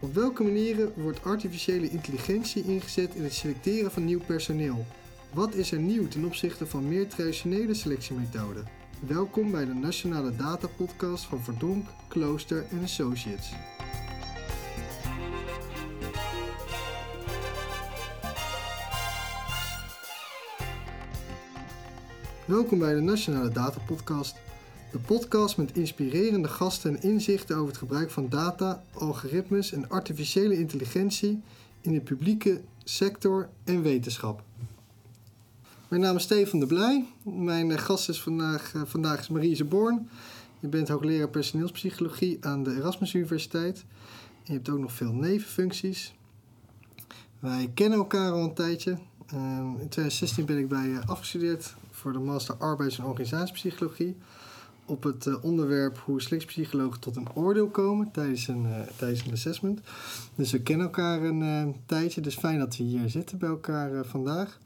Op welke manieren wordt artificiële intelligentie ingezet in het selecteren van nieuw personeel? Wat is er nieuw ten opzichte van meer traditionele selectiemethoden? Welkom bij de Nationale Data Podcast van Verdonk, Klooster en Associates. Welkom bij de Nationale Data Podcast. De podcast met inspirerende gasten en inzichten over het gebruik van data, algoritmes en artificiële intelligentie in de publieke sector en wetenschap. Mijn naam is Stefan de Blij. Mijn gast is vandaag, uh, vandaag is Marise Born. Je bent hoogleraar personeelspsychologie aan de Erasmus Universiteit. En je hebt ook nog veel nevenfuncties. Wij kennen elkaar al een tijdje. Uh, in 2016 ben ik bij je afgestudeerd voor de Master Arbeids- en Organisatiepsychologie op het uh, onderwerp hoe selectiepsychologen tot een oordeel komen tijdens een, uh, tijdens een assessment. Dus we kennen elkaar een uh, tijdje, dus fijn dat we hier zitten bij elkaar vandaag.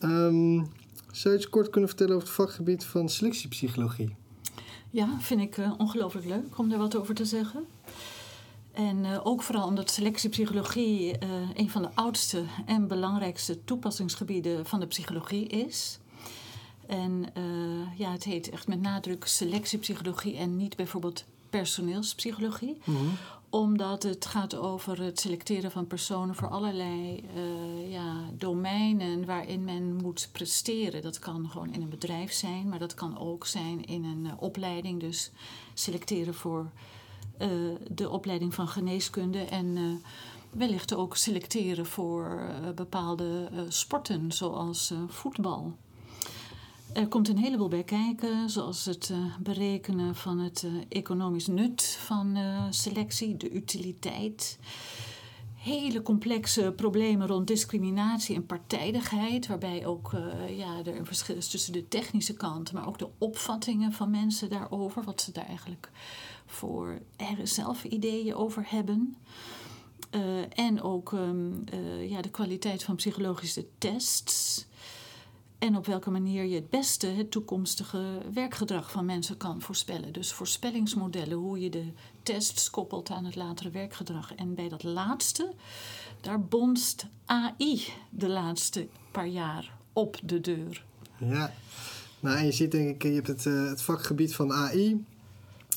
Um, zou je iets kort kunnen vertellen over het vakgebied van selectiepsychologie? Ja, vind ik ongelooflijk leuk om daar wat over te zeggen. En ook vooral omdat selectiepsychologie een van de oudste en belangrijkste toepassingsgebieden van de psychologie is. En uh, ja, het heet echt met nadruk selectiepsychologie en niet bijvoorbeeld personeelspsychologie. Mm -hmm. Omdat het gaat over het selecteren van personen voor allerlei uh, ja, domeinen waarin men moet presteren. Dat kan gewoon in een bedrijf zijn, maar dat kan ook zijn in een uh, opleiding. Dus selecteren voor de opleiding van geneeskunde en wellicht ook selecteren voor bepaalde sporten, zoals voetbal. Er komt een heleboel bij kijken, zoals het uh, berekenen van het uh, economisch nut van uh, selectie, de utiliteit. Hele complexe problemen rond discriminatie en partijdigheid, waarbij ook ja, er een verschil is tussen de technische kant, maar ook de opvattingen van mensen daarover, wat ze daar eigenlijk voor eigen zelf ideeën over hebben. en ook um, ja, de kwaliteit van psychologische tests en op welke manier je het beste het toekomstige werkgedrag van mensen kan voorspellen. Dus voorspellingsmodellen, hoe je de tests koppelt aan het latere werkgedrag. En bij dat laatste, daar bonst AI de laatste paar jaar op de deur. Ja, nou en je ziet denk ik, je hebt het, uh, het vakgebied van AI.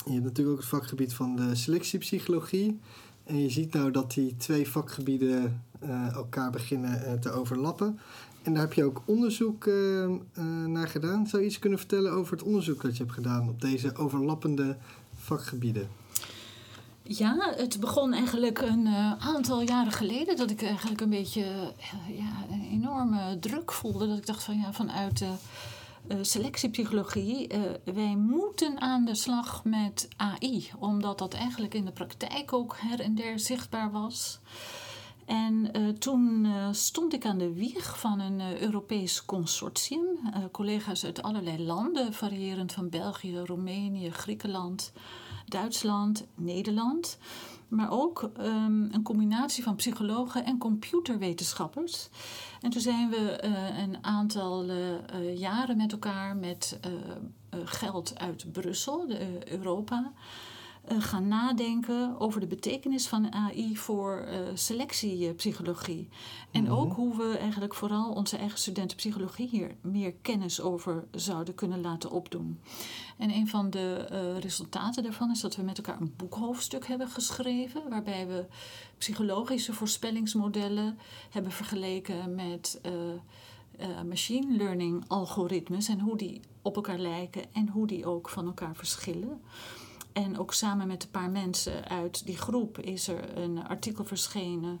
Je hebt natuurlijk ook het vakgebied van de selectiepsychologie. En je ziet nou dat die twee vakgebieden uh, elkaar beginnen uh, te overlappen. En daar heb je ook onderzoek uh, uh, naar gedaan. Zou je iets kunnen vertellen over het onderzoek dat je hebt gedaan op deze overlappende vakgebieden? Ja, het begon eigenlijk een uh, aantal jaren geleden dat ik eigenlijk een beetje ja, een enorme druk voelde. Dat ik dacht van ja, vanuit de selectiepsychologie, wij moeten aan de slag met AI. Omdat dat eigenlijk in de praktijk ook her en der zichtbaar was. En uh, toen uh, stond ik aan de wieg van een uh, Europees consortium. collega's uit allerlei landen, variërend van België, Roemenië, Griekenland, Duitsland, Nederland. Maar ook um, een combinatie van psychologen en computerwetenschappers. En toen zijn we een aantal jaren met elkaar met geld uit Brussel, de, Europa uh, gaan nadenken over de betekenis van AI voor uh, selectiepsychologie. En mm -hmm. ook hoe we eigenlijk vooral onze eigen studenten psychologie hier meer kennis over zouden kunnen laten opdoen. En een van de uh, resultaten daarvan is dat we met elkaar een boekhoofdstuk hebben geschreven, waarbij we psychologische voorspellingsmodellen hebben vergeleken met. Uh, machine learning algoritmes en hoe die op elkaar lijken en hoe die ook van elkaar verschillen. En ook samen met een paar mensen uit die groep is er een artikel verschenen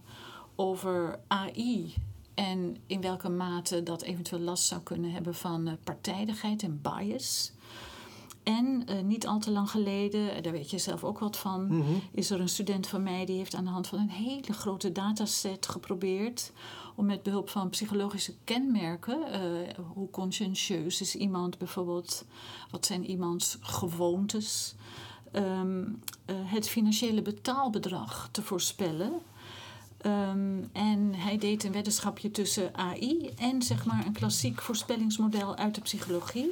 over AI. En in welke mate dat eventueel last zou kunnen hebben van partijdigheid en bias. En uh, niet al te lang geleden, daar weet je zelf ook wat van, mm -hmm. is er een student van mij die heeft aan de hand van een hele grote dataset geprobeerd om met behulp van psychologische kenmerken, uh, hoe conscientieus is iemand bijvoorbeeld, wat zijn iemands gewoontes, um, uh, het financiële betaalbedrag te voorspellen. Um, en hij deed een weddenschapje tussen AI en zeg maar een klassiek voorspellingsmodel uit de psychologie.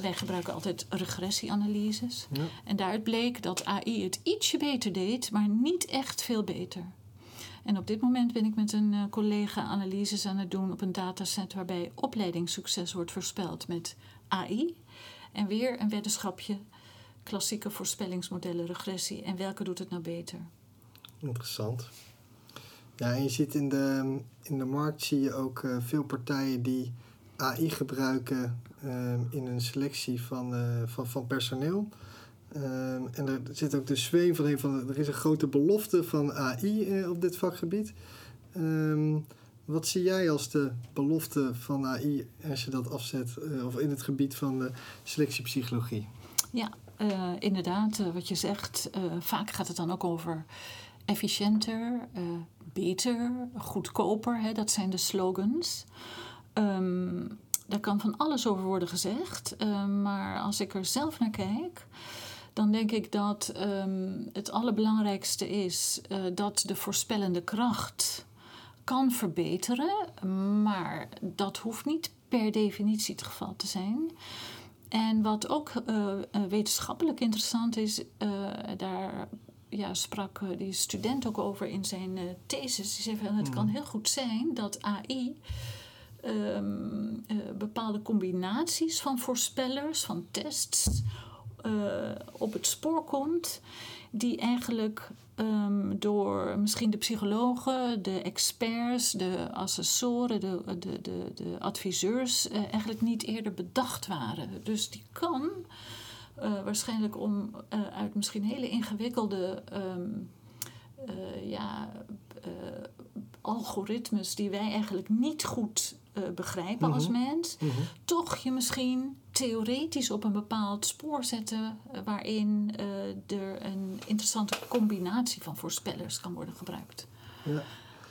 wij gebruiken altijd regressieanalyses. Ja. En daaruit bleek dat AI het ietsje beter deed, maar niet echt veel beter. En op dit moment ben ik met een eh, collega analyses aan het doen op een dataset waarbij opleidingssucces wordt voorspeld met AI. En weer een weddenschapje, klassieke voorspellingsmodellen, regressie. En welke doet het nou beter? Interessant. Ja, en je ziet in de, in de markt zie je ook eh, veel partijen die AI gebruiken ehm, in een selectie van, eh, van, van personeel. En er zit ook de zweem van een van er is een grote belofte van AI eh, op dit vakgebied. Ehm, wat zie jij als de belofte van AI als je dat afzet, eh, of in het gebied van de selectiepsychologie? Ja, eh, inderdaad, eh, wat je zegt. eh, vaak gaat het dan ook over efficiënter, beter, goedkoper. Hè, dat zijn de slogans. Ehm, daar kan van alles over worden gezegd. maar als ik er zelf naar kijk, dan denk ik dat ehm, het allerbelangrijkste is dat de voorspellende kracht kan verbeteren. Maar dat hoeft niet per definitie het geval te zijn. En wat ook eh, eh, wetenschappelijk interessant is, eh, daar ja, sprak die student ook over in zijn thesis. Die zei van het kan heel goed zijn dat AI ehm, eh, bepaalde combinaties van voorspellers, van tests, op het spoor komt, die eigenlijk ehm, door misschien de psychologen, de experts, de assessoren, de, de, de, de adviseurs eh, eigenlijk niet eerder bedacht waren. Dus die kan eh, waarschijnlijk om eh, uit misschien hele ingewikkelde ehm, eh, ja, algoritmes die wij eigenlijk niet goed eh, begrijpen als mens, toch je misschien theoretisch op een bepaald spoor zetten eh, waarin eh, er een interessante combinatie van voorspellers kan worden gebruikt. Ja.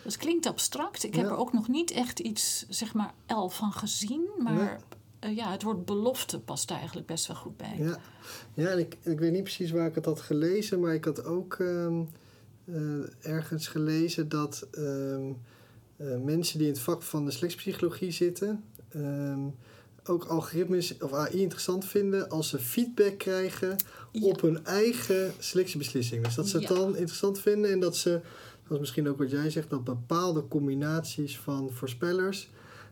Dat klinkt abstract. Ik heb er ook nog niet echt iets, zeg maar, el van gezien. Maar ja, het woord belofte past daar eigenlijk best wel goed bij. Ja, ja en ik, ik weet niet precies waar ik het had gelezen, maar ik had ook ehm, eh, ergens gelezen dat ehm, eh, mensen die in het vak van de selectiepsychologie zitten, ehm, ook algoritmes of AI interessant vinden als ze feedback krijgen Ja. op hun eigen selectiebeslissing. Dus dat ze het Ja. dan interessant vinden en dat ze, dat is misschien ook wat jij zegt, dat bepaalde combinaties van voorspellers.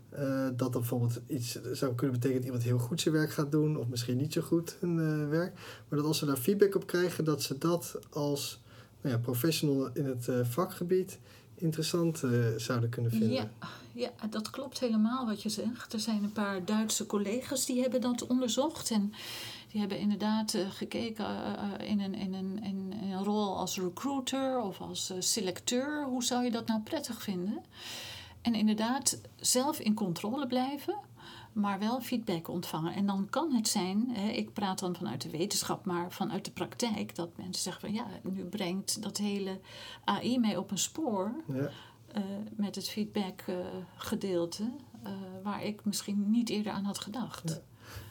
eh, dat dat bijvoorbeeld iets zou kunnen betekenen dat iemand heel goed zijn werk gaat doen, of misschien niet zo goed hun eh, werk. Maar dat als ze daar feedback op krijgen, dat ze dat als nou ja, professional in het eh, vakgebied interessant eh, zouden kunnen vinden. Ja, ja, dat klopt helemaal wat je zegt. Er zijn een paar Duitse collega's die hebben dat onderzocht. En die hebben inderdaad eh, gekeken in, een, in, een, in een rol als recruiter of als selecteur. Hoe zou je dat nou prettig vinden? En inderdaad zelf in controle blijven, maar wel feedback ontvangen. En dan kan het zijn, hè, ik praat dan vanuit de wetenschap, maar vanuit de praktijk, dat mensen zeggen van ja, nu brengt dat hele AI mij op een spoor Ja. eh, met het feedback-gedeelte, eh, waar ik misschien niet eerder aan had gedacht. Ja.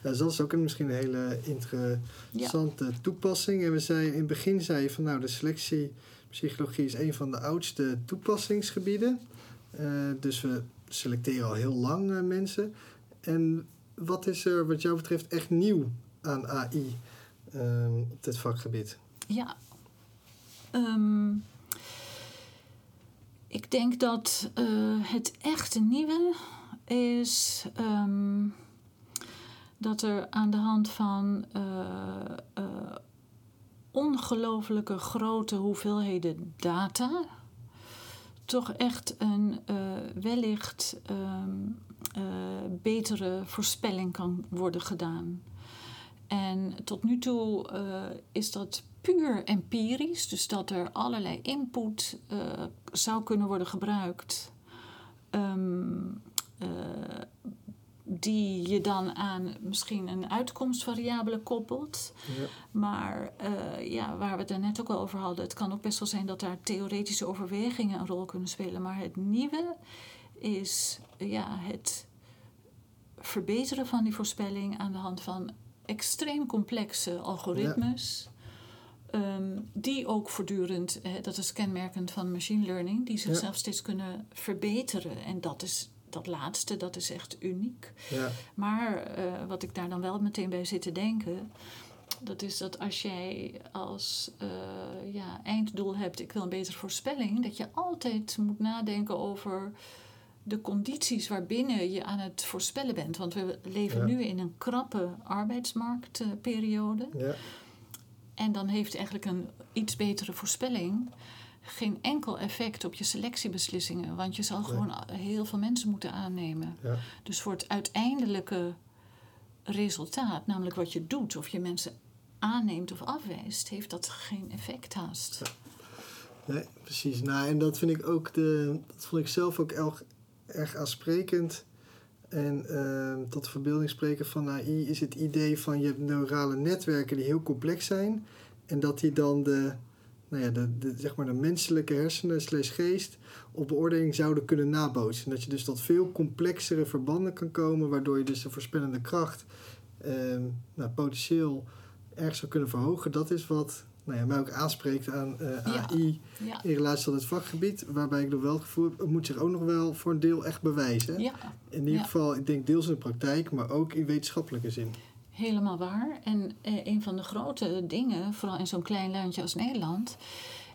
Ja, dus dat is ook een, misschien een hele interessante toepassing. En we zei, in het begin zei je van nou, de selectiepsychologie is een van de oudste toepassingsgebieden. Eh, dus we selecteren al heel lang eh, mensen. En wat is er wat jou betreft echt nieuw aan AI eh, op dit vakgebied? Ja. Ehm, ik denk dat eh, het echte nieuwe is ehm, dat er aan de hand van eh, ongelooflijke grote hoeveelheden data toch echt een wellicht ehm, eh, betere voorspelling kan worden gedaan. En tot nu toe eh, is dat puur empirisch, dus dat er allerlei input eh, zou kunnen worden gebruikt. ehm, eh, die je dan aan misschien een uitkomstvariabele koppelt. Ja. Maar ja, waar we het net ook al over hadden, het kan ook best wel zijn dat daar theoretische overwegingen een rol kunnen spelen. Maar het nieuwe is ja, het verbeteren van die voorspelling aan de hand van extreem complexe algoritmes. ehm, die ook voortdurend, hè, dat is kenmerkend van machine learning, die zichzelf steeds kunnen verbeteren. En dat is, dat dat laatste, dat is echt uniek. Ja, Maar eh, wat ik daar dan wel meteen bij zit te denken, dat is dat als jij als eh, ja, einddoel hebt, ik wil een betere voorspelling, dat je altijd moet nadenken over de condities waarbinnen je aan het voorspellen bent. Want we leven Ja. nu in een krappe arbeidsmarktperiode. ja, En dan heeft eigenlijk een iets betere voorspelling geen enkel effect op je selectiebeslissingen. Want je zal Nee. gewoon heel veel mensen moeten aannemen. ja. Dus voor het uiteindelijke resultaat, namelijk wat je doet, of je mensen aanneemt of afwijst, heeft dat geen effect haast. Nee, precies. Nou, en dat vind ik ook de, dat vond ik zelf ook erg, erg aansprekend. En ehm, tot de verbeelding spreken van AI is het idee van je hebt neurale netwerken die heel complex zijn. En dat die dan de, nou ja, de, zeg maar de menselijke hersenen slash geest op beoordeling zouden kunnen nabootsen. En dat je dus tot veel complexere verbanden kan komen, waardoor je dus de voorspellende kracht ehm, nou, potentieel erg zou kunnen verhogen. Dat is wat nou ja, mij ook aanspreekt aan eh. AI Ja, in relatie tot het vakgebied. Waarbij ik nog wel het gevoel heb, het moet zich ook nog wel voor een deel echt bewijzen. ja, In ieder geval, ik denk deels in de praktijk, maar ook in wetenschappelijke zin. helemaal waar. En eh, een van de grote dingen, vooral in zo'n klein landje als Nederland,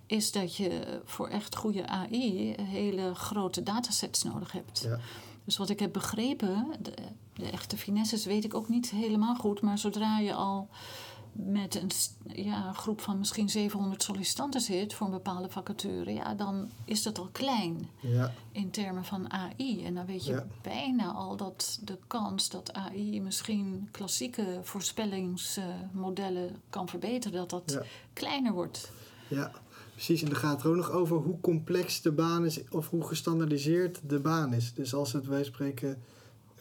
is dat je voor echt goede AI hele grote datasets nodig hebt. Dus wat ik heb begrepen, de, de echte finesses weet ik ook niet helemaal goed, maar zodra je al met een ja, een groep van misschien 700 sollicitanten zit voor een bepaalde vacature, ja, dan is dat al klein ja, in termen van AI. En dan weet je Ja. bijna al dat de kans dat AI misschien klassieke voorspellingsmodellen kan verbeteren, dat dat Ja. kleiner wordt. ja, precies. En dan gaat het er ook nog over hoe complex de baan is of hoe gestandaardiseerd de baan is. Dus als het, wij spreken,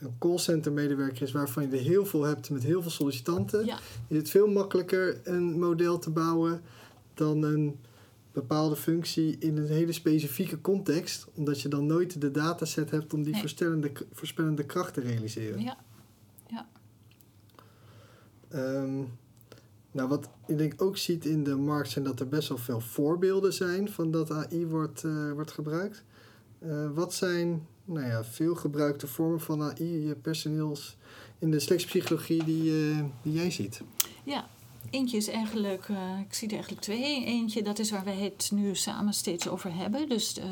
een callcenter medewerker is waarvan je er heel veel hebt met heel veel sollicitanten, Ja, is het veel makkelijker een model te bouwen dan een bepaalde functie in een hele specifieke context, omdat je dan nooit de dataset hebt om die Nee. voorspellende, voorspellende kracht te realiseren. ja, Ehm, nou, wat ik denk ook ziet in de markt zijn dat er best wel veel voorbeelden zijn van dat AI wordt, eh, wordt gebruikt. Eh, wat zijn nou ja, veel gebruikte vormen van AI je personeels in de selectiepsychologie die, eh, die jij ziet? Ja, eentje is eigenlijk, eh, ik zie er eigenlijk twee. Eentje, dat is waar wij het nu samen steeds over hebben. Dus eh,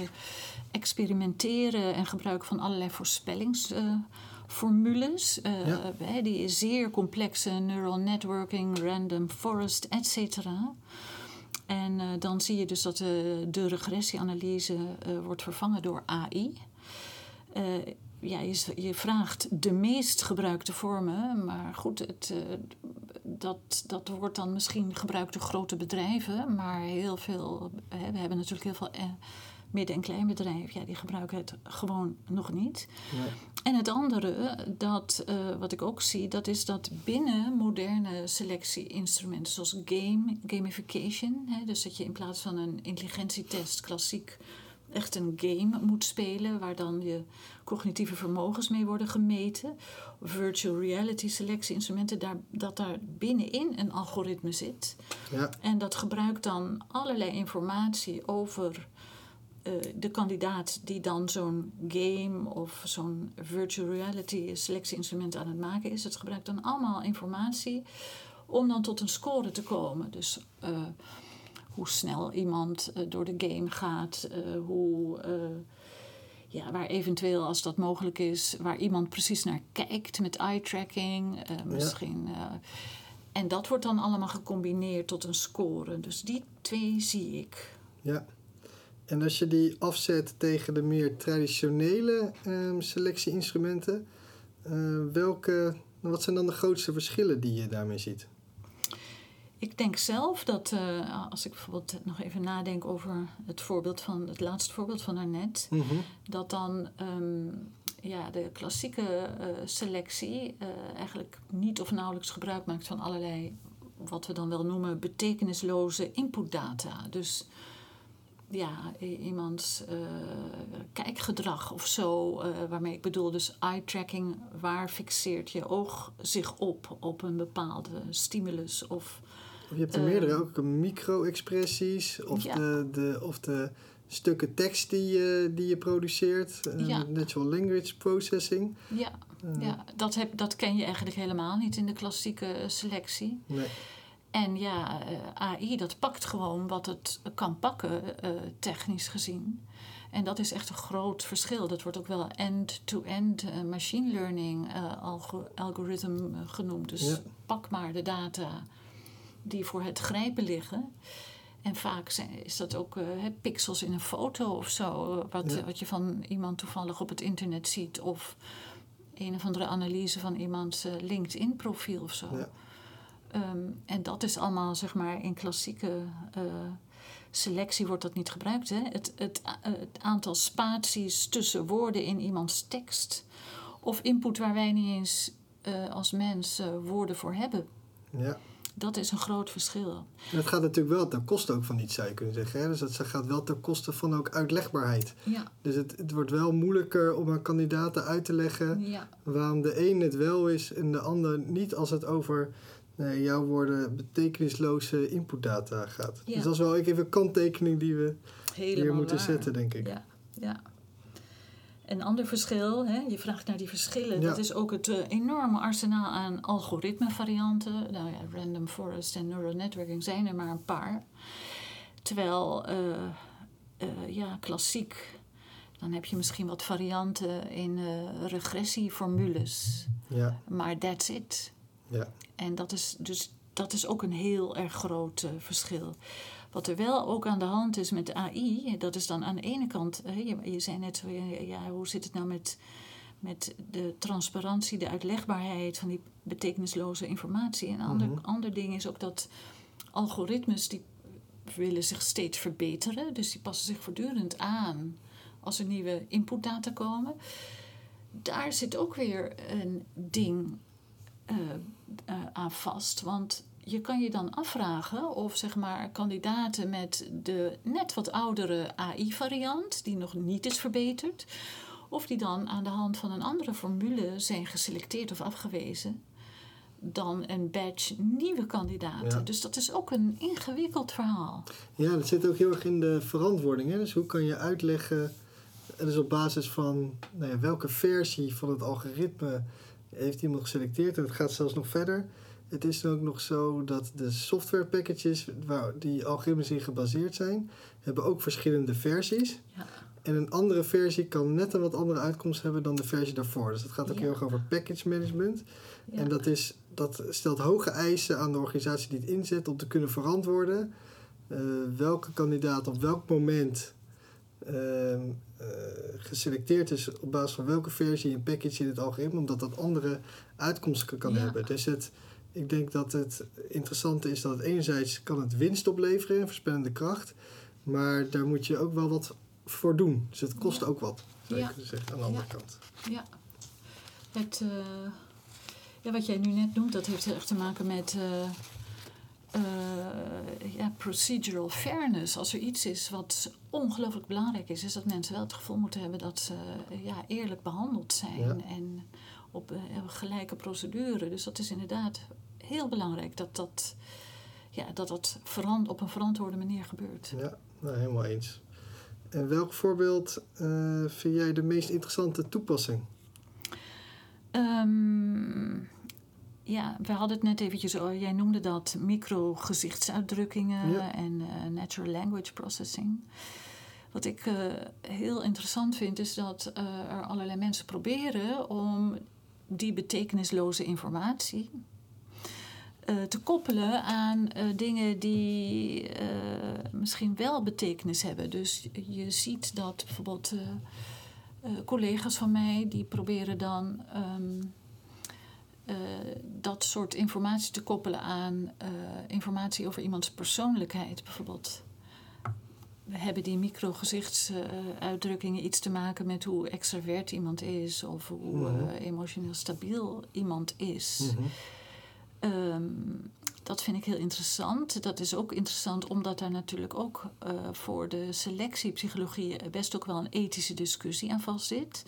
experimenteren en gebruik van allerlei voorspellingsformules. Ja. die zeer complexe neural networking, random forest, et cetera. En dan zie je dus dat de, de regressieanalyse wordt vervangen door AI. Eh, ja, je, je vraagt de meest gebruikte vormen, maar goed, het, eh, dat, dat wordt dan misschien gebruikt door grote bedrijven, maar heel veel, hè, we hebben natuurlijk heel veel eh, midden- en kleinbedrijven, ja, die gebruiken het gewoon nog niet. En het andere, dat, wat ik ook zie, dat is dat binnen moderne selectieinstrumenten, zoals game, gamification, hè, dus dat je in plaats van een intelligentietest klassiek echt een game moet spelen, waar dan je cognitieve vermogens mee worden gemeten. Virtual reality selectieinstrumenten, daar, dat daar binnenin een algoritme zit. Ja, En dat gebruikt dan allerlei informatie over eh, de kandidaat die dan zo'n game of zo'n virtual reality selectieinstrument aan het maken is. Het gebruikt dan allemaal informatie om dan tot een score te komen. Dus eh, hoe snel iemand eh, door de game gaat, eh, hoe. eh, ja, waar eventueel, als dat mogelijk is, waar iemand precies naar kijkt met eye tracking, misschien. en dat wordt dan allemaal gecombineerd tot een score. Dus die twee zie ik. ja. En als je die afzet tegen de meer traditionele ehm, selectieinstrumenten, welke, wat zijn dan de grootste verschillen die je daarmee ziet? Ik denk zelf dat, eh, als ik bijvoorbeeld nog even nadenk over het voorbeeld van het laatste voorbeeld van daarnet, Mhm. dat dan ehm, ja, de klassieke eh, selectie eh, eigenlijk niet of nauwelijks gebruik maakt van allerlei, wat we dan wel noemen, betekenisloze inputdata. Dus ja, iemands kijkgedrag of zo, waarmee ik bedoel dus eye tracking, waar fixeert je oog zich op, op een bepaalde stimulus of Je hebt er meerdere, ook micro-expressies of, ja. de, de, of de stukken tekst die je, die je produceert. eh, Ja. Natural language processing. Ja, Eh, ja dat, heb, dat ken je eigenlijk helemaal niet in de klassieke selectie. Nee. En ja, eh, AI dat pakt gewoon wat het kan pakken, eh, technisch gezien. En dat is echt een groot verschil. Dat wordt ook wel end-to-end eh, machine learning algo- algorithm eh, genoemd. Dus Ja. pak maar de data die voor het grijpen liggen. En vaak zijn, is dat ook eh, pixels in een foto of zo, eh, wat, Ja. wat je van iemand toevallig op het internet ziet. Of een of andere analyse van iemands eh, LinkedIn-profiel of zo. Ja. Ehm, en dat is allemaal, zeg maar, in klassieke selectie wordt dat niet gebruikt. Hè? Het, het, het aantal spaties tussen woorden in iemands tekst. Of input waar wij niet eens als mens woorden voor hebben. Ja. Dat is een groot verschil. En het gaat natuurlijk wel ten koste ook van iets, zou je kunnen zeggen. Hè? Dus het gaat wel ten koste van ook uitlegbaarheid. Ja, Dus het, het wordt wel moeilijker om aan kandidaten uit te leggen ja, waarom de een het wel is en de ander niet als het over nou, jouw woorden betekenisloze inputdata gaat. Ja. Dus dat is wel even een kanttekening die we helemaal hier moeten waar. zetten, denk ik. Ja, ja. Een ander verschil, hè, je vraagt naar die verschillen, Ja. dat is ook het eh, enorme arsenaal aan algoritmevarianten. Nou ja, random forest en neural networking zijn er maar een paar. Terwijl, eh, eh, ja, klassiek, dan heb je misschien wat varianten in regressieformules. Ja, Maar that's it. ja, En dat is dus dat is ook een heel erg groot verschil. Wat er wel ook aan de hand is met AI, dat is dan aan de ene kant, je, je zei net zo, ja, ja, hoe zit het nou met, met de transparantie, de uitlegbaarheid van die betekenisloze informatie. En een ander, Mhm. ander ding is ook dat algoritmes die willen zich steeds verbeteren, dus die passen zich voortdurend aan als er nieuwe inputdata komen. Daar zit ook weer een ding eh, eh, aan vast. Want je kan je dan afvragen of zeg maar, kandidaten met de net wat oudere AI-variant, die nog niet is verbeterd, of die dan aan de hand van een andere formule zijn geselecteerd of afgewezen dan een badge nieuwe kandidaten. Ja. Dus dat is ook een ingewikkeld verhaal. ja, dat zit ook heel erg in de verantwoording. Hè? Dus hoe kan je uitleggen, en dus op basis van nou ja, welke versie van het algoritme heeft iemand geselecteerd. En het gaat zelfs nog verder. Het is dan ook nog zo dat de software packages waar die algoritmes in gebaseerd zijn, hebben ook verschillende versies. Ja. En een andere versie kan net een wat andere uitkomst hebben dan de versie daarvoor. Dus het gaat ook Ja. heel erg over package management. Ja. En dat, is, dat stelt hoge eisen aan de organisatie die het inzet om te kunnen verantwoorden eh, welke kandidaat op welk moment ehm, eh, geselecteerd is op basis van welke versie en package in het algoritme, omdat dat andere uitkomsten kan Ja. hebben. Dus het, ik denk dat het interessante is dat het enerzijds kan het winst opleveren en voorspellende kracht, maar daar moet je ook wel wat voor doen. Dus het kost Ja. ook wat, zou Ja. je kunnen zeggen, aan de andere Ja. kant. Ja. Het, eh, ja, wat jij nu net noemt, dat heeft heel erg te maken met eh, eh, ja, procedural fairness. Als er iets is wat ongelooflijk belangrijk is, is dat mensen wel het gevoel moeten hebben dat ze ja, eerlijk behandeld zijn Ja. en op eh, gelijke procedure. Dus dat is inderdaad heel belangrijk dat dat, ja, dat, dat veran- op een verantwoorde manier gebeurt. Ja, nou, helemaal eens. En welk voorbeeld eh, vind jij de meest interessante toepassing? Ehm, ja, we hadden het net eventjes over, jij noemde dat micro-gezichtsuitdrukkingen Ja. en eh, natural language processing. Wat ik heel interessant vind, is dat er allerlei mensen proberen om die betekenisloze informatie eh, te koppelen aan eh, dingen die eh, misschien wel betekenis hebben. Dus je ziet dat bijvoorbeeld collega's van mij die proberen dan ehm, eh, dat soort informatie te koppelen aan informatie over iemands persoonlijkheid. Bijvoorbeeld hebben die micro-gezichtsuitdrukkingen iets te maken met hoe extravert iemand is of hoe Mhm. eh, emotioneel stabiel iemand is. Ehm, dat vind ik heel interessant. Dat is ook interessant omdat daar natuurlijk ook eh, voor de selectiepsychologie best ook wel een ethische discussie aan vast zit.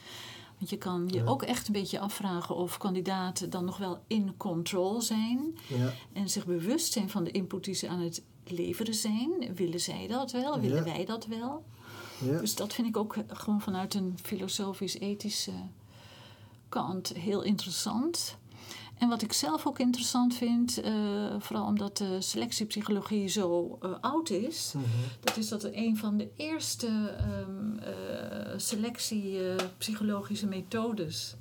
Want je kan je Ja. ook echt een beetje afvragen of kandidaten dan nog wel in control zijn Ja, en zich bewust zijn van de input die ze aan het leveren zijn. Willen zij dat wel? Willen Ja. wij dat wel? Ja. Dus dat vind ik ook gewoon vanuit een filosofisch-ethische kant heel interessant. En wat ik zelf ook interessant vind, eh, vooral omdat de selectiepsychologie zo eh, oud is, Mhm. dat is dat er een van de eerste ehm, eh, selectiepsychologische methodes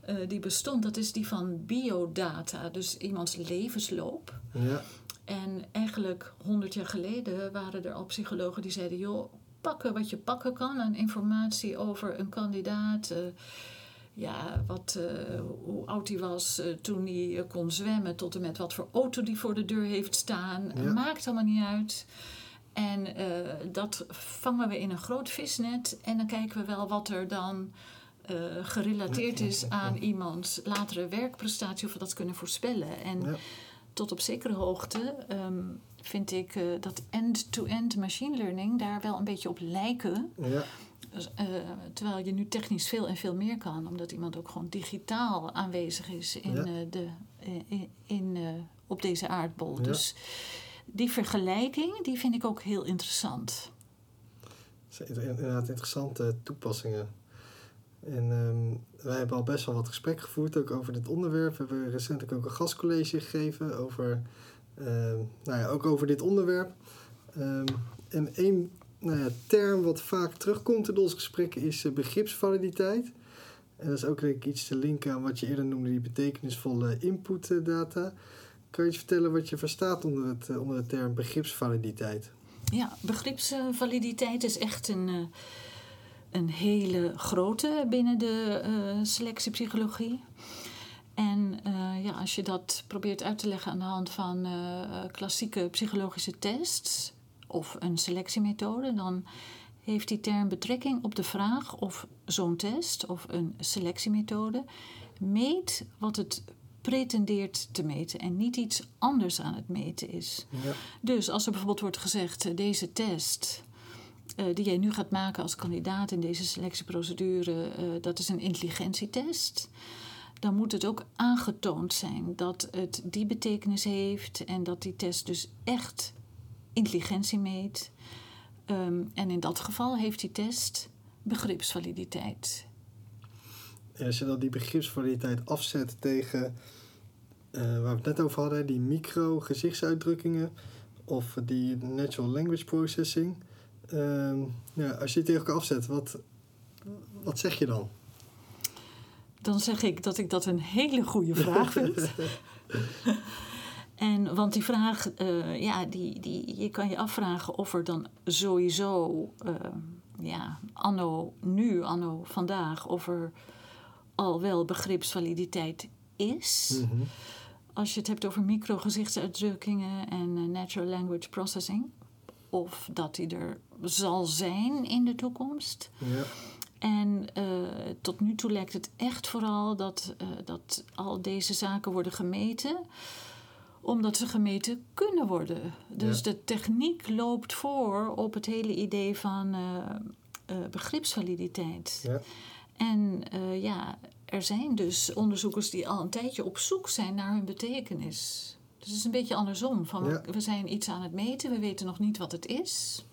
eh, die bestond, dat is die van biodata, dus iemands levensloop. Ja. En eigenlijk honderd jaar geleden waren er al psychologen die zeiden: joh, pakken wat je pakken kan aan informatie over een kandidaat. eh, ja, wat, eh, hoe oud hij was eh, toen hij kon zwemmen, tot en met wat voor auto die voor de deur heeft staan. Ja. Maakt allemaal niet uit. En dat vangen we in een groot visnet en dan kijken we wel wat er dan gerelateerd is aan iemands latere werkprestatie, of we dat kunnen voorspellen. En Ja. Tot op zekere hoogte ehm, vind ik eh, dat end-to-end machine learning daar wel een beetje op lijken. Ja. Dus, eh, terwijl je nu technisch veel en veel meer kan, omdat iemand ook gewoon digitaal aanwezig is in, Ja. eh, de, in, in, op deze aardbol. Ja. Dus die vergelijking die vind ik ook heel interessant. Inderdaad interessante toepassingen. En ehm, wij hebben al best wel wat gesprek gevoerd ook over dit onderwerp. We hebben recentelijk ook een gastcollege gegeven over, ehm, nou ja, ook over dit onderwerp. Ehm, en één nou ja, term wat vaak terugkomt in onze gesprekken is eh, begripsvaliditeit. En dat is ook denk iets te linken aan wat je eerder noemde, die betekenisvolle inputdata. Kan je iets vertellen wat je verstaat onder, het, eh, onder de term begripsvaliditeit? Ja, begripsvaliditeit is echt een, eh, een hele grote binnen de eh, selectiepsychologie. En eh, ja, als je dat probeert uit te leggen aan de hand van eh, klassieke psychologische tests of een selectiemethode, dan heeft die term betrekking op de vraag of zo'n test of een selectiemethode meet wat het pretendeert te meten en niet iets anders aan het meten is. Ja. Dus als er bijvoorbeeld wordt gezegd, deze test die jij nu gaat maken als kandidaat in deze selectieprocedure, eh, dat is een intelligentietest. Dan moet het ook aangetoond zijn dat het die betekenis heeft en dat die test dus echt intelligentie meet. Ehm, en in dat geval heeft die test begripsvaliditeit. Als je dan die begripsvaliditeit afzet tegen eh, waar we het net over hadden, die micro-gezichtsuitdrukkingen of die natural language processing. Ehm, ja, als je die tegen elkaar afzet, wat, wat zeg je dan? Dan zeg ik dat ik dat een hele goede vraag vind. en want die vraag, eh, ja, die, die, je kan je afvragen of er dan sowieso, eh, ja, anno nu, anno vandaag, of er al wel begripsvaliditeit is. Mhm. Als je het hebt over microgezichtsuitdrukkingen en eh, natural language processing. Of dat die er zal zijn in de toekomst. Ja, En eh, tot nu toe lijkt het echt vooral dat, eh, dat al deze zaken worden gemeten, omdat ze gemeten kunnen worden. Dus Ja. de techniek loopt voor op het hele idee van eh, begripsvaliditeit. ja, En ja, er zijn dus onderzoekers die al een tijdje op zoek zijn naar hun betekenis. Dus het is een beetje andersom. Van, Ja. We zijn iets aan het meten, we weten nog niet wat het is.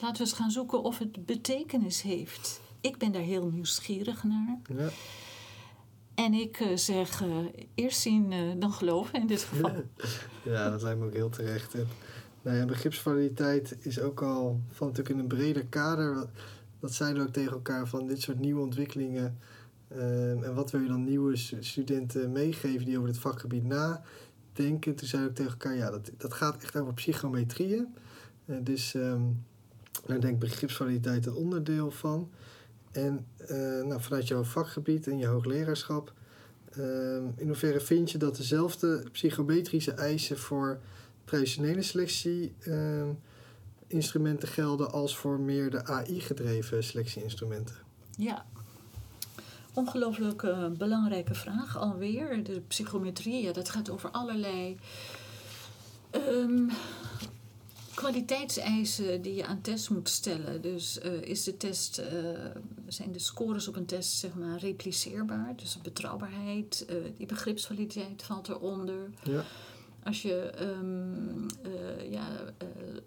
Laten we eens gaan zoeken of het betekenis heeft. Ik ben daar heel nieuwsgierig naar. ja. En ik eh, zeg, eh, eerst zien eh, dan geloven in dit geval. ja, dat lijkt me ook heel terecht. En, nou ja, begripsvaliditeit is ook al van natuurlijk in een breder kader. Dat zeiden we ook tegen elkaar van dit soort nieuwe ontwikkelingen. ehm, en wat wil je dan nieuwe stu- studenten meegeven die over dit vakgebied nadenken? Toen we ook tegen elkaar, ja, dat, dat gaat echt over psychometrieën. Eh, dus ehm, daar denk ik begripsvaliditeit een onderdeel van. En eh, nou, vanuit jouw vakgebied en je hoogleraarschap, ehm, in hoeverre vind je dat dezelfde psychometrische eisen voor traditionele selectie-instrumenten gelden als voor meer de AI-gedreven selectieinstrumenten? Ja. Ongelooflijk eh, belangrijke vraag alweer. De psychometrie, ja, dat gaat over allerlei ehm, kwaliteitseisen die je aan tests moet stellen. Dus eh, is de test, eh, zijn de scores op een test zeg maar repliceerbaar? Dus betrouwbaarheid, die begripsvaliditeit valt eronder. Ja, Als je eh, ja,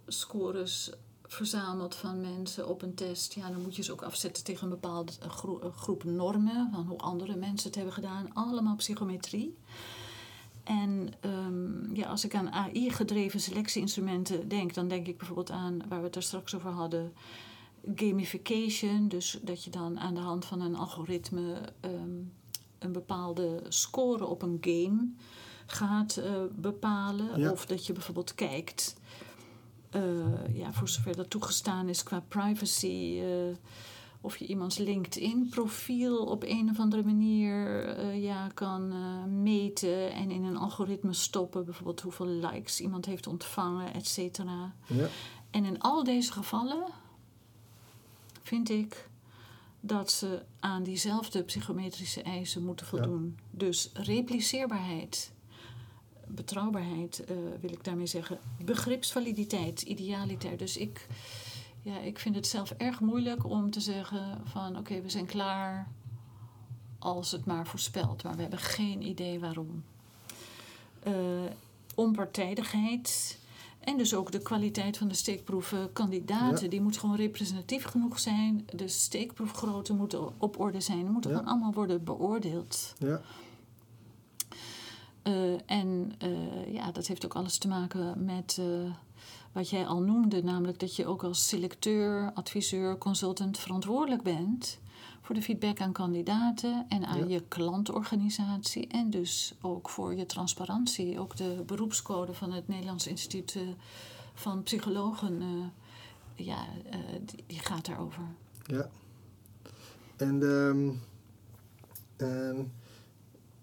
scores verzamelt van mensen op een test, ja, dan moet je ze ook afzetten tegen een bepaalde gro- groep normen, van hoe andere mensen het hebben gedaan, allemaal psychometrie. En ehm, ja, als ik aan AI-gedreven selectieinstrumenten denk, dan denk ik bijvoorbeeld aan waar we het er straks over hadden, gamification. Dus dat je dan aan de hand van een algoritme ehm, een bepaalde score op een game gaat eh, bepalen. Ja. Of dat je bijvoorbeeld kijkt, ja, voor zover dat toegestaan is qua privacy. eh, of je iemands LinkedIn-profiel op een of andere manier eh, ja, kan eh, meten en in een algoritme stoppen. Bijvoorbeeld hoeveel likes iemand heeft ontvangen, et cetera. Ja. En in al deze gevallen vind ik dat ze aan diezelfde psychometrische eisen moeten voldoen. Dus repliceerbaarheid, betrouwbaarheid eh, wil ik daarmee zeggen, begripsvaliditeit, idealiteit. Dus ik, ja, ik vind het zelf erg moeilijk om te zeggen van oké, we zijn klaar als het maar voorspelt, maar we hebben geen idee waarom. Eh, onpartijdigheid. En dus ook de kwaliteit van de steekproeven kandidaten. Ja. Die moet gewoon representatief genoeg zijn. De steekproefgrootte moet op orde zijn. Ja. gewoon allemaal worden beoordeeld. Ja. Eh, en eh, ja, dat heeft ook alles te maken met eh, wat jij al noemde. Namelijk dat je ook als selecteur, adviseur, consultant verantwoordelijk bent voor de feedback aan kandidaten en aan Ja. je klantorganisatie. En dus ook voor je transparantie. Ook de beroepscode van het Nederlands Instituut van Psychologen, ja, die, die gaat daarover. Ja. En, ehm, en,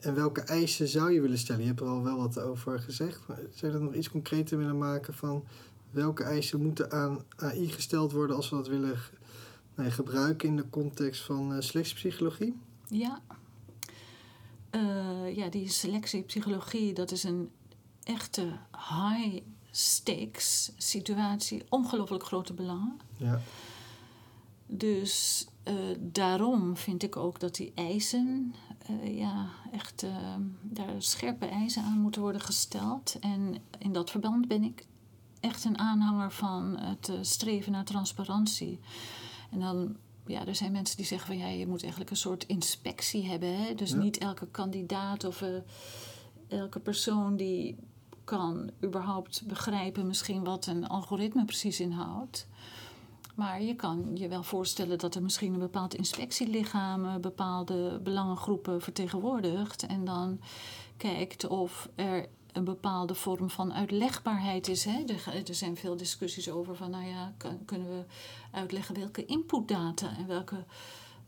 en welke eisen zou je willen stellen? Je hebt er al wel wat over gezegd. Maar zou je dat nog iets concreter willen maken van welke eisen moeten aan AI gesteld worden als we dat willen nee, gebruiken in de context van eh, selectiepsychologie? Ja. Eh, ja, die selectiepsychologie, dat is een echte high stakes situatie. Ongelooflijk grote belangen. Ja. Dus eh, daarom vind ik ook dat die eisen, eh, ja, echt eh, daar scherpe eisen aan moeten worden gesteld. En in dat verband ben ik echt een aanhanger van het eh, streven naar transparantie. En dan, ja, er zijn mensen die zeggen van ja, je moet eigenlijk een soort inspectie hebben. Hè? Dus Ja. niet elke kandidaat of elke persoon die kan überhaupt begrijpen misschien wat een algoritme precies inhoudt. Maar je kan je wel voorstellen dat er misschien een bepaald inspectielichaam bepaalde belangengroepen vertegenwoordigt. En dan kijkt of er een bepaalde vorm van uitlegbaarheid is. Hè? Er, er zijn veel discussies over van, nou ja, kan- kunnen we uitleggen welke inputdata en welke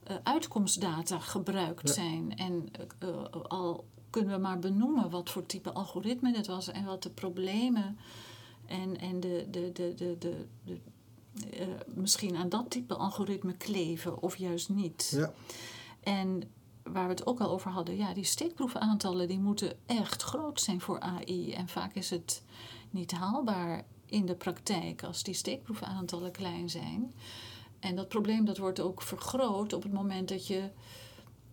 eh, uitkomstdata gebruikt Ja. zijn. En eh, eh, al kunnen we maar benoemen wat voor type algoritme dit was en wat de problemen en, en de, de, de, de, de, de eh, misschien aan dat type algoritme kleven of juist niet. Ja. En waar we het ook al over hadden, ja, die steekproefaantallen die moeten echt groot zijn voor AI. En vaak is het niet haalbaar in de praktijk als die steekproefaantallen klein zijn. En dat probleem dat wordt ook vergroot op het moment dat je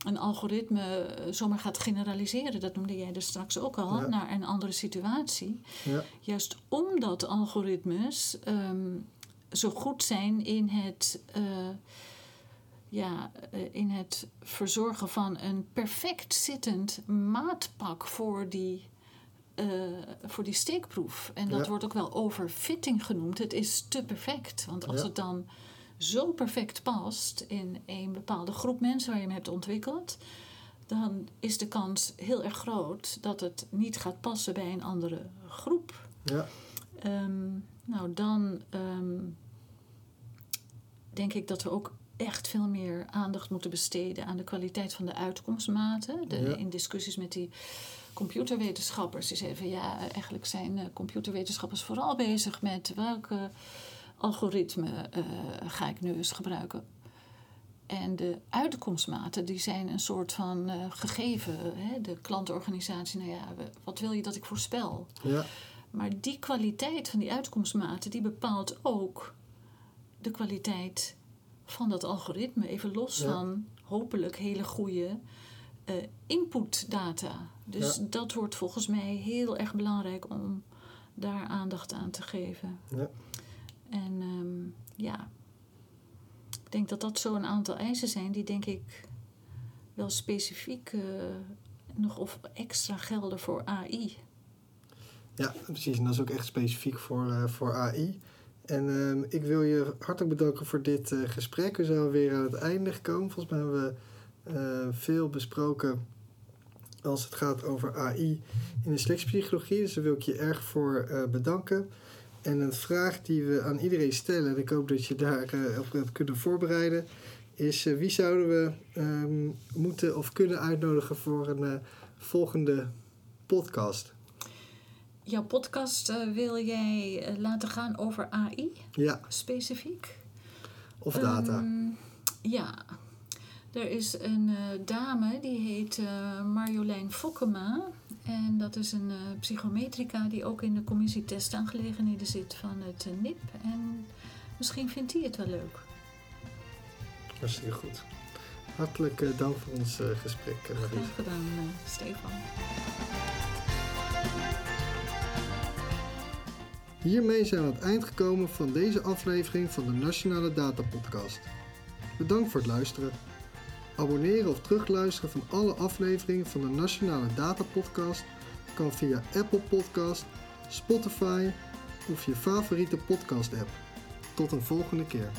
een algoritme eh, zomaar gaat generaliseren. Dat noemde jij dus straks ook al, Ja. naar een andere situatie. Ja. Juist omdat algoritmes ehm, zo goed zijn in het, eh, ja, eh, in het verzorgen van een perfect zittend maatpak voor die, eh, voor die steekproef. En dat Ja. wordt ook wel overfitting genoemd. Het is te perfect. Want als Ja. het dan zo perfect past in een bepaalde groep mensen waar je hem hebt ontwikkeld, dan is de kans heel erg groot dat het niet gaat passen bij een andere groep. Ja. Ehm, nou, dan ehm, denk ik dat we ook echt veel meer aandacht moeten besteden aan de kwaliteit van de uitkomstmaten. De, Ja. In discussies met die computerwetenschappers. Die zeggen van ja, eigenlijk zijn eh, computerwetenschappers vooral bezig met welke algoritme eh, ga ik nu eens gebruiken. En de uitkomstmaten die zijn een soort van eh, gegeven. Hè? De klantorganisatie, nou ja, wat wil je dat ik voorspel? Ja. Maar die kwaliteit van die uitkomstmaten, die bepaalt ook de kwaliteit van dat algoritme. Even los Ja. van hopelijk hele goede eh, inputdata. Dus Ja. dat wordt volgens mij heel erg belangrijk om daar aandacht aan te geven. Ja. En ehm, ja, ik denk dat dat zo een aantal eisen zijn die denk ik wel specifiek uh, nog of extra gelden voor AI. Ja, precies. En dat is ook echt specifiek voor, uh, voor AI. En uh, ik wil je hartelijk bedanken voor dit uh, gesprek. We zijn weer aan het einde gekomen. Volgens mij hebben we veel besproken als het gaat over AI in de selectiepsychologie. Dus daar wil ik je erg voor bedanken. En een vraag die we aan iedereen stellen, en ik hoop dat je daar op hebt kunnen voorbereiden, is wie zouden we um, moeten of kunnen uitnodigen voor een volgende podcast? Jouw podcast uh, wil jij uh, laten gaan over AI? Ja. Specifiek? Of data? Um, ja. Er is een uh, dame die heet Marjolein Fokkema. En dat is een psychometrica die ook in de commissie testaangelegenheden zit van het NIP. En misschien vindt hij het wel leuk. Hartstikke goed. Hartelijk dank voor ons gesprek. Graag gedaan, Stefan. Hiermee zijn we aan het eind gekomen van deze aflevering van de Nationale Data Podcast. Bedankt voor het luisteren. Abonneren of terugluisteren van alle afleveringen van de Nationale Data Podcast kan via Apple Podcast, Spotify of je favoriete podcast app. Tot een volgende keer.